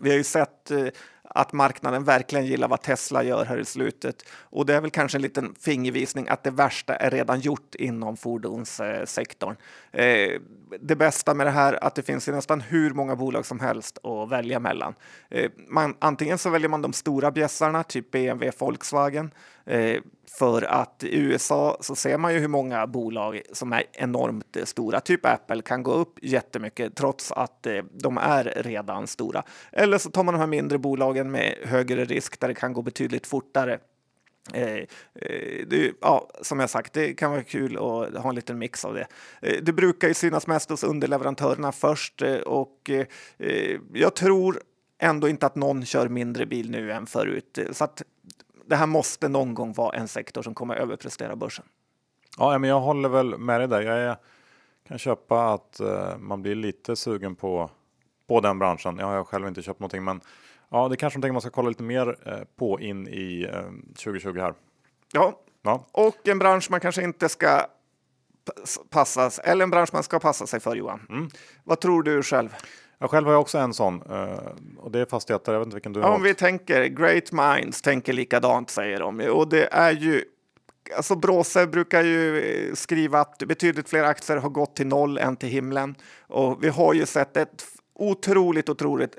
B: Vi har ju sett eh, att marknaden verkligen gillar vad Tesla gör här i slutet. Och det är väl kanske en liten fingervisning att det värsta är redan gjort inom fordonssektorn. Eh, det bästa med det här att det finns nästan hur många bolag som helst att välja mellan. Eh, man, antingen så väljer man de stora bjässarna, typ BMW, Volkswagen. Eh, för att i USA så ser man ju hur många bolag som är enormt stora, typ Apple, kan gå upp jättemycket trots att eh, de är redan stora. Eller så tar man de här mindre bolagen med högre risk där det kan gå betydligt fortare. Eh, eh, det, ja, som jag sagt, det kan vara kul att ha en liten mix av det. Eh, det brukar ju synas mest hos underleverantörerna först eh, och eh, eh, jag tror ändå inte att någon kör mindre bil nu än förut. Så att det här måste någon gång vara en sektor som kommer överprestera börsen.
A: Ja, men jag håller väl med dig där. Jag är, kan köpa att man blir lite sugen på, på den branschen. Jag har själv inte köpt någonting, men Ja, det kanske man ska kolla lite mer eh, på in i 2020 eh, här.
B: Ja. ja, och en bransch man kanske inte ska passas, eller en bransch man ska passa sig för Johan. Mm. Vad tror du själv?
A: Jag själv har jag också en sån eh, och det är fastigheter. Jag vet inte vilken du
B: har. Om vi tänker great minds tänker likadant säger de och det är ju Alltså Bråse brukar ju skriva att betydligt fler aktier har gått till noll än till himlen och vi har ju sett ett otroligt, otroligt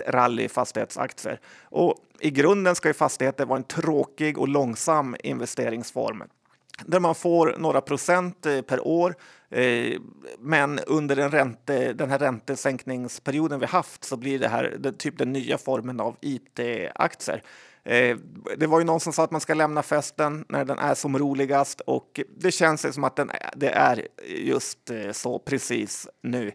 B: eh, rally i fastighetsaktier. Och i grunden ska ju fastigheter vara en tråkig och långsam investeringsform där man får några procent eh, per år. Eh, men under den, ränte, den här räntesänkningsperioden vi haft så blir det här typ den nya formen av IT-aktier. Det var ju någon som sa att man ska lämna festen när den är som roligast och det känns som att den, det är just så precis nu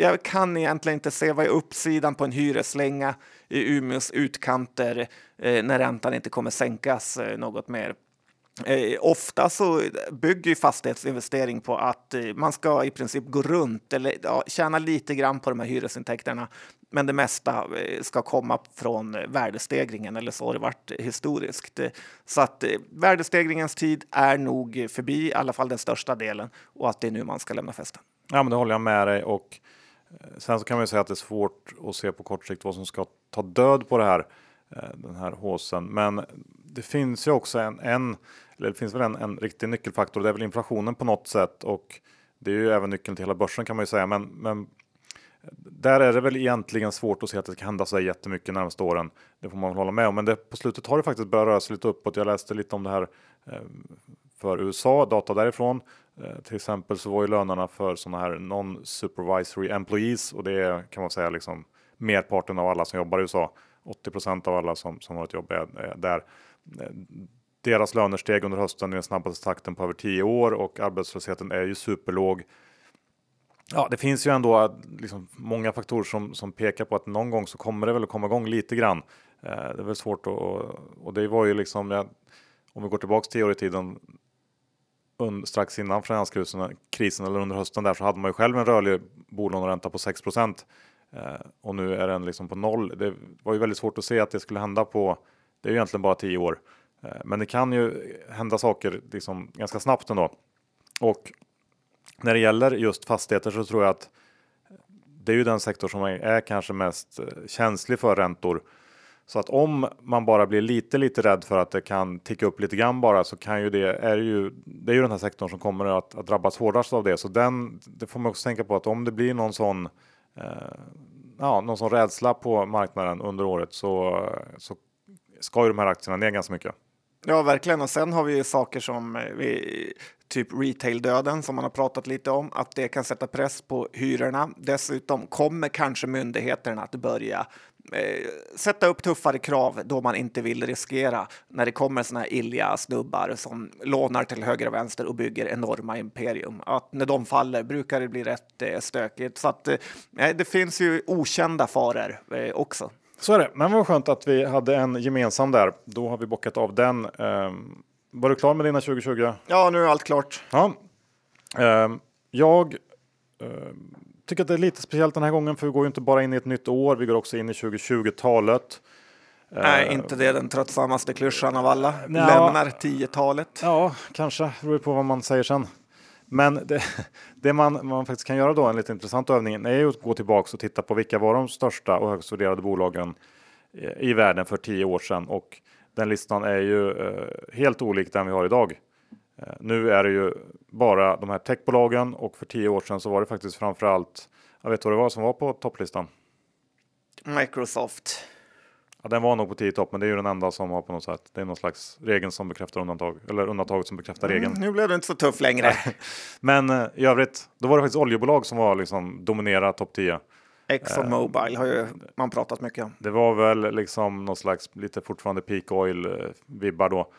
B: jag kan egentligen inte se vad är uppsidan på en hyreslänga i Umeås utkanter eh, när räntan inte kommer sänkas eh, något mer. Eh, ofta så bygger ju fastighetsinvestering på att eh, man ska i princip gå runt eller ja, tjäna lite grann på de här hyresintäkterna. Men det mesta eh, ska komma från eh, värdestegringen eller så har det varit historiskt. Så att eh, värdestegringens tid är nog förbi, i alla fall den största delen och att det är nu man ska lämna festen.
A: Ja, men det håller jag med dig och Eh, sen så kan man ju säga att det är svårt att se på kort sikt vad som ska ta död på det här, eh, den här håsen. Men det finns ju också en, en eller det finns väl en, en riktig nyckelfaktor, det är väl inflationen på något sätt och det är ju även nyckeln till hela börsen kan man ju säga. Men, men där är det väl egentligen svårt att se att det ska hända så jättemycket närmaste åren. Det får man väl hålla med om. Men det, på slutet har det faktiskt börjat röra sig lite uppåt. Jag läste lite om det här eh, för USA, data därifrån. Eh, till exempel så var ju lönerna för sådana här non-supervisory employees och det kan man säga liksom merparten av alla som jobbar i USA. 80% av alla som, som har ett jobb är, är där. Eh, deras löner steg under hösten i den snabbaste takten på över 10 år och arbetslösheten är ju superlåg. Ja, det finns ju ändå eh, liksom många faktorer som, som pekar på att någon gång så kommer det väl att komma igång lite grann. Eh, det är väl svårt att, och, och det var ju liksom, om vi går tillbaks tio år i tiden, und, strax innan finanskrisen krisen, eller under hösten där så hade man ju själv en rörlig bolåneränta på 6 eh, och nu är den liksom på noll. Det var ju väldigt svårt att se att det skulle hända på. Det är ju egentligen bara 10 år, eh, men det kan ju hända saker liksom ganska snabbt ändå. Och när det gäller just fastigheter så tror jag att det är ju den sektor som är kanske mest eh, känslig för räntor så att om man bara blir lite, lite rädd för att det kan ticka upp lite grann bara så kan ju det är ju. Det är ju den här sektorn som kommer att, att drabbas hårdast av det, så den. Det får man också tänka på att om det blir någon sån. Eh, ja, någon sån rädsla på marknaden under året så, så ska ju de här aktierna ner ganska mycket.
B: Ja, verkligen. Och sen har vi ju saker som eh, vi, typ retail-döden som man har pratat lite om, att det kan sätta press på hyrorna. Dessutom kommer kanske myndigheterna att börja sätta upp tuffare krav då man inte vill riskera när det kommer såna här illiga snubbar som lånar till höger och vänster och bygger enorma imperium. Att när de faller brukar det bli rätt eh, stökigt. Så att eh, det finns ju okända faror eh, också.
A: Så är det, men vad skönt att vi hade en gemensam där. Då har vi bockat av den. Var du klar med dina 2020?
B: Ja, nu är allt klart.
A: Ja. Jag tycker att det är lite speciellt den här gången, för vi går ju inte bara in i ett nytt år, vi går också in i 2020-talet.
B: Nej, uh, inte det den tröttsammaste klyschan av alla. Ja, Lämnar 10-talet.
A: Ja, kanske. Det beror på vad man säger sen. Men det, <laughs> det man, man, faktiskt kan göra då, en lite intressant övning, är ju att gå tillbaka och titta på vilka var de största och högst värderade bolagen i världen för tio år sedan och den listan är ju eh, helt olik den vi har idag. Eh, nu är det ju bara de här techbolagen och för tio år sedan så var det faktiskt framförallt, jag vet vad det var som var på topplistan?
B: Microsoft.
A: Ja, den var nog på 10 topp, men det är ju den enda som har på något sätt. Det är någon slags regeln som bekräftar undantag eller undantaget som bekräftar regeln.
B: Mm, nu blev det inte så tuff längre. <laughs>
A: men eh, i övrigt, då var det faktiskt oljebolag som var liksom dominera topp 10.
B: Exxon Mobil har ju man pratat mycket om.
A: Det var väl liksom någon slags lite fortfarande peak oil eh, vibbar då.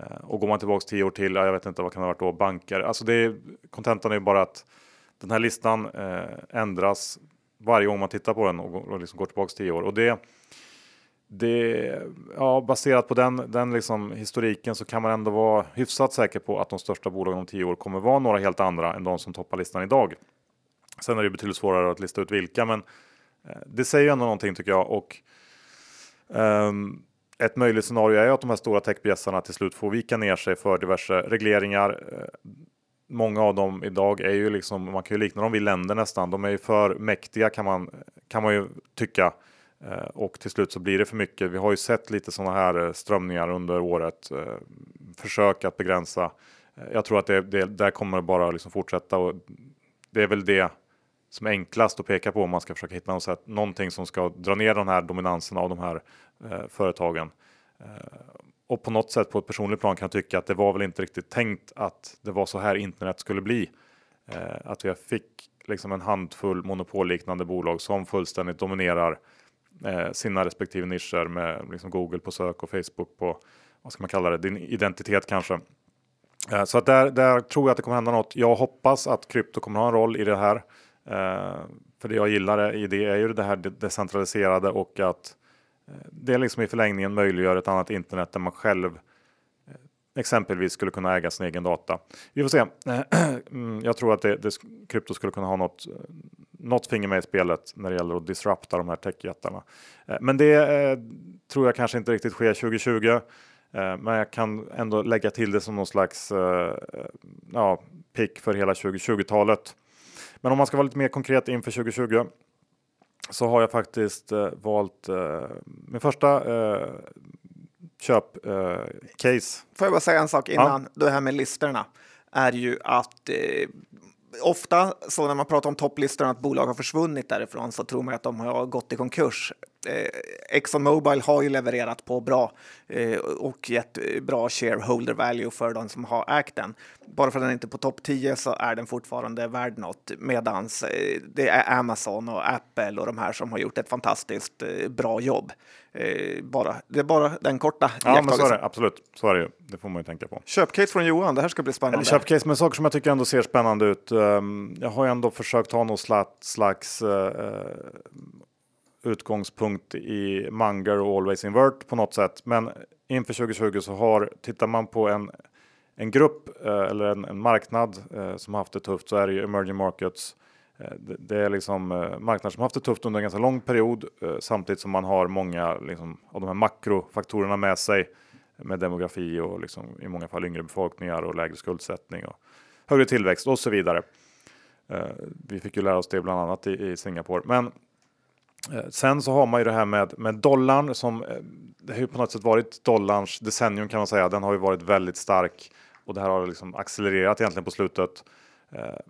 A: Eh, och går man tillbaks tio år till, jag vet inte vad kan det ha varit då, banker. Alltså det är, kontentan är ju bara att den här listan eh, ändras varje gång man tittar på den och, och liksom går tillbaks tio år. Och det, det, ja, baserat på den, den liksom historiken så kan man ändå vara hyfsat säker på att de största bolagen om tio år kommer vara några helt andra än de som toppar listan idag. Sen är det betydligt svårare att lista ut vilka, men eh, det säger ju ändå någonting tycker jag. Och um, ett möjligt scenario är att de här stora techbjässarna till slut får vika ner sig för diverse regleringar. Eh, många av dem idag är ju liksom, man kan ju likna dem vid länder nästan. De är ju för mäktiga kan man, kan man ju tycka. Eh, och till slut så blir det för mycket. Vi har ju sett lite sådana här eh, strömningar under året. Försök att begränsa. Jag tror att det, det där kommer bara liksom fortsätta och det är väl det som är enklast att peka på om man ska försöka hitta något sätt, någonting som ska dra ner den här dominansen av de här Eh, företagen. Eh, och på något sätt på ett personligt plan kan jag tycka att det var väl inte riktigt tänkt att det var så här internet skulle bli. Eh, att vi fick liksom en handfull monopolliknande bolag som fullständigt dominerar eh, sina respektive nischer med liksom Google på sök och Facebook på vad ska man kalla det, din identitet kanske. Eh, så att där, där tror jag att det kommer hända något. Jag hoppas att krypto kommer ha en roll i det här. Eh, för det jag gillar i det är ju det här decentraliserade och att Eh, det liksom i förlängningen möjliggör ett annat internet där man själv eh, exempelvis skulle kunna äga sin egen data. Vi får se. Eh, <clears throat> mm, jag tror att det, det, krypto skulle kunna ha något, något finger med i spelet när det gäller att disrupta de här techjättarna. Men det tror jag kanske inte riktigt sker 2020. Men jag kan ändå lägga till det som någon slags ja, pick för hela 2020-talet. Men om man ska vara lite mer konkret inför 2020 så har jag faktiskt eh, valt eh, min första eh, köpcase. Eh,
B: Får jag bara säga en sak innan ja. det här med listorna är ju att eh, ofta så när man pratar om topplistorna att bolag har försvunnit därifrån så tror man att de har gått i konkurs. Eh, Exxon Mobil har ju levererat på bra eh, och gett bra shareholder value för de som har ägt den. Bara för att den inte är på topp 10 så är den fortfarande värd något medans eh, det är Amazon och Apple och de här som har gjort ett fantastiskt eh, bra jobb. Eh, bara, det är bara den korta
A: Ja, men så är det absolut. Så är det ju. Det får man ju tänka på.
B: Köpcase från Johan. Det här ska bli spännande.
A: Köpcase med saker som jag tycker ändå ser spännande ut. Um, jag har ju ändå försökt ha någon slags utgångspunkt i Munger och Always Invert på något sätt. Men inför 2020 så har, tittar man på en, en grupp eh, eller en, en marknad eh, som haft det tufft så är det ju emerging markets. Eh, det, det, är liksom eh, marknader som haft det tufft under en ganska lång period eh, samtidigt som man har många liksom, av de här makrofaktorerna med sig med demografi och liksom, i många fall yngre befolkningar och lägre skuldsättning och högre tillväxt och så vidare. Eh, vi fick ju lära oss det bland annat i, i Singapore. Men Eh, sen så har man ju det här med, med dollarn som eh, det har ju på något sätt varit dollarns decennium kan man säga. Den har ju varit väldigt stark och det här har liksom accelererat egentligen på slutet. Eh,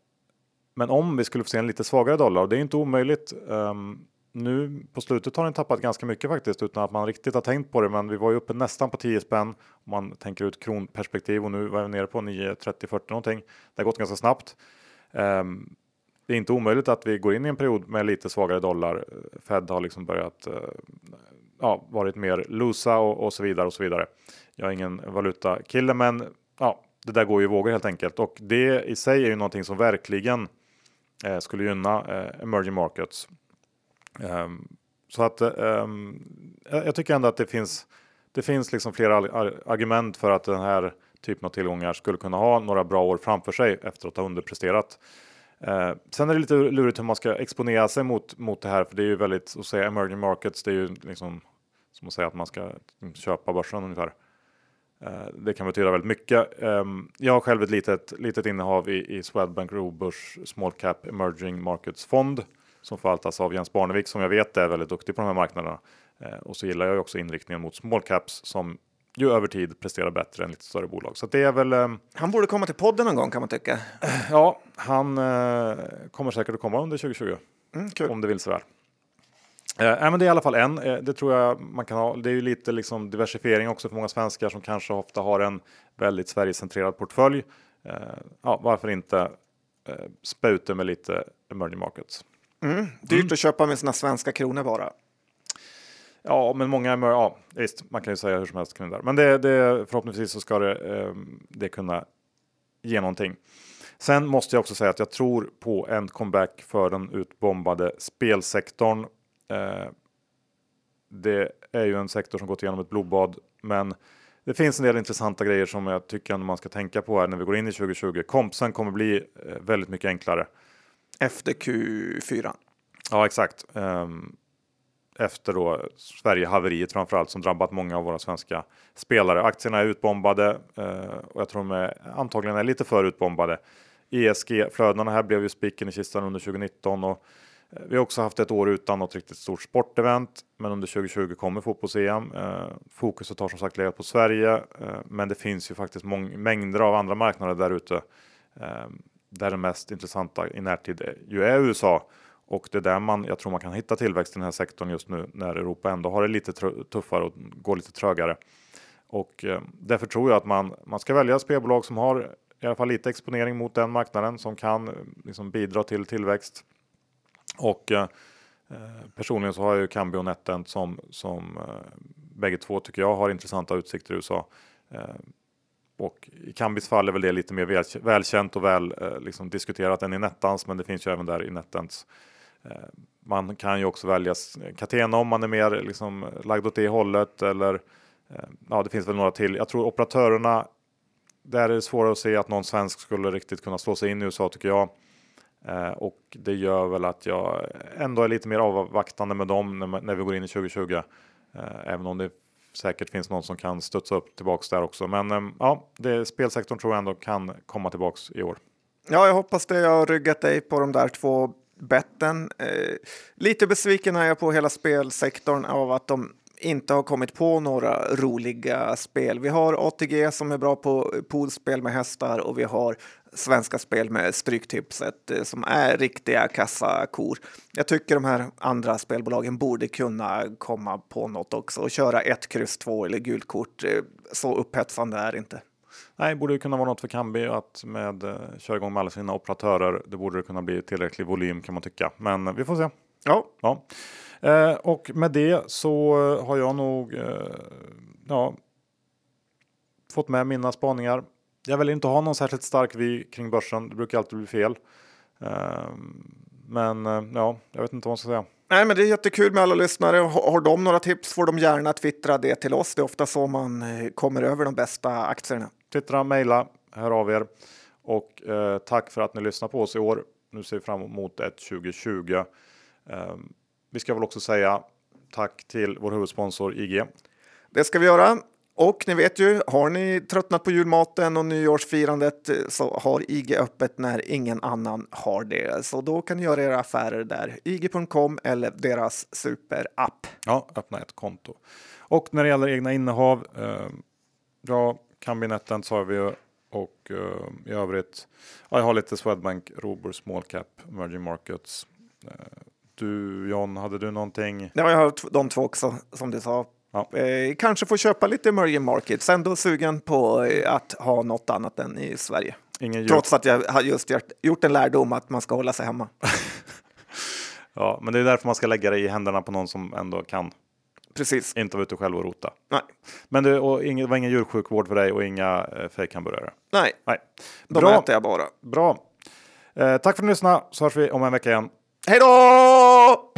A: men om vi skulle få se en lite svagare dollar, och det är inte omöjligt. Ehm, nu på slutet har den tappat ganska mycket faktiskt utan att man riktigt har tänkt på det. Men vi var ju uppe nästan på 10 spänn om man tänker ut kronperspektiv och nu var vi nere på 9, 30, 40 någonting. Det har gått ganska snabbt. Um, det är inte omöjligt att vi går in i en period med lite svagare dollar. Fed har liksom börjat eh, ja, varit mer losa och, och, så vidare och så vidare. Jag är ingen valutakille, men ja, det där går ju i vågor helt enkelt och det i sig är ju någonting som verkligen eh, skulle gynna eh, emerging markets. Um, så att um, jag tycker ändå att det finns. Det finns liksom flera argument för att den här typen av tillgångar skulle kunna ha några bra år framför sig efter att ha underpresterat. Eh, sen är det lite lurigt hur man ska exponera sig mot, mot det här, för det är ju väldigt, att säga emerging markets, det är ju liksom som att säga att man ska mm, köpa börsen ungefär. Eh, det kan betyda väldigt mycket. Eh, jag har själv ett litet, litet innehav i, i Swedbank Roburs Small Cap Emerging Markets Fond som förvaltas av Jens Barnevik som jag vet är väldigt duktig på de här marknaderna. Eh, och så gillar jag ju också inriktningen mot small caps som ju över tid presterar bättre än lite större bolag. Så det är väl. Eh,
B: Han borde komma till podden någon gång kan man tycka.
A: ja, han eh, kommer säkert att komma under 2020
B: Mm, kul.
A: om det vill sig väl. Eh, men det är i alla fall en. Eh, det tror jag man kan ha. Det är ju lite liksom diversifiering också för många svenskar som kanske ofta har en väldigt Sverigecentrerad portfölj. Eh, ja, varför inte eh, spä ut det med lite emerging markets?
B: Mm, dyrt att köpa med sina svenska kronor bara.
A: Ja, men många, emer- ja visst, man kan ju säga hur som helst kring det där. Men det, det, förhoppningsvis så ska det, eh, det kunna ge någonting. Sen måste jag också säga att jag tror på en comeback för den utbombade spelsektorn. Eh, det är ju en sektor som gått igenom ett blodbad, men det finns en del intressanta grejer som jag tycker man ska tänka på här när vi går in i 2020. Kompsen kommer bli eh, väldigt mycket enklare.
B: Efter Q4.
A: Ja, exakt. Ehm, efter då Sverige-haveriet framförallt som drabbat många av våra svenska spelare. Aktierna är utbombade eh, och jag tror de är, antagligen är lite för utbombade. ESG-flödena här blev ju spiken i kistan under 2019 och eh, vi har också haft ett år utan något riktigt stort sportevent. Men under 2020 kommer fotbolls-EM. Eh, fokuset har som sagt legat på Sverige, eh, men det finns ju faktiskt mång- mängder av andra marknader där ute. Eh, där den mest intressanta i närtid är- ju är USA. Och det är där man, jag tror man kan hitta tillväxt i den här sektorn just nu när Europa ändå har det lite tuffare och går lite trögare. Och eh, därför tror jag att man, man ska välja spelbolag som har i alla fall lite exponering mot den marknaden som kan eh, liksom bidra till tillväxt. Och eh, eh personligen så har jag ju Cambio och NetEnt som, som eh, bägge två tycker jag har intressanta utsikter i USA. Eh, och i Kambis fall är väl det lite mer väl, välkänt och väl eh, liksom diskuterat än i Nettans, men det finns ju även där i NetEnts. Eh, man kan ju också välja Catena om man är mer liksom lagd åt det hållet eller eh, ja, det finns väl några till. Jag tror operatörerna. Där är det svårare att se att någon svensk skulle riktigt kunna slå sig in i USA tycker jag. Eh, och det gör väl att jag ändå är lite mer avvaktande med dem när, vi går in i 2020. Även om det säkert finns någon som kan studsa upp tillbaks där också. Men ja, det, spelsektorn tror jag ändå kan komma tillbaks i år.
B: Ja, jag hoppas det. Jag har ryggat dig på de där två betten. Eh, lite besviken är jag på hela spelsektorn av att de inte har kommit på några roliga spel. Vi har ATG som är bra på poolspel med hästar och vi har Svenska Spel med Stryktipset eh, som är riktiga kassakor. Jag tycker de här andra spelbolagen borde kunna komma på något också och köra ett kryss två eller gult kort. Eh, så upphetsande är det inte.
A: Nej, borde ju kunna vara något för Kambi att med eh, köra igång med alla sina operatörer. Det borde kunna bli tillräcklig volym kan man tycka, men eh, vi får se.
B: Ja,
A: Ja, eh, och med det så eh, har jag nog eh, ja, fått med mina spaningar. Jag vill inte ha någon särskilt stark vi kring börsen. Det brukar alltid bli fel. Eh, men eh, ja, jag vet inte vad man ska säga.
B: Nej, men det är jättekul med alla lyssnare. Har de några tips får de gärna twittra det till oss. Det är ofta så man eh, kommer över de bästa aktierna.
A: Twittra, mejla, hör av er. Och eh, tack för att ni lyssnar på oss i år. Nu ser vi fram emot ett 2020. Eh, vi ska väl också säga tack till vår huvudsponsor IG.
B: Det ska vi göra. Och ni vet ju, har ni tröttnat på julmaten och nyårsfirandet eh, så har IG öppet när ingen annan har det. Så då kan ni göra era affärer där. IG.com eller deras superapp.
A: Ja, öppna ett konto. Och när det gäller egna innehav. Eh, ja, kabinetten sa vi ju. Och eh, i övrigt. Ja, jag har lite Swedbank, Robur, Small Cap, Emerging Markets. Eh, du John, hade du någonting?
B: Ja, jag har de två också, som du sa.
A: Ja.
B: Eh, kanske få köpa lite emerging markets. Ändå sugen på eh, att ha något annat än i Sverige.
A: Ingen.
B: Trots att jag har just gjort, gjort en lärdom att man ska hålla sig hemma. <laughs>
A: Ja, men det är därför man ska lägga det i händerna på någon som ändå kan.
B: Precis.
A: Inte vara ute själv och rota.
B: Nej,
A: Men det, och ingen, det var ingen djursjukvård för dig och inga eh, fejkhamburgare.
B: nej,
A: Nej.
B: de
A: Bra.
B: äter jag bara.
A: Bra. Eh, tack för att ni lyssnade så hörs vi om en vecka igen.
B: Hej då!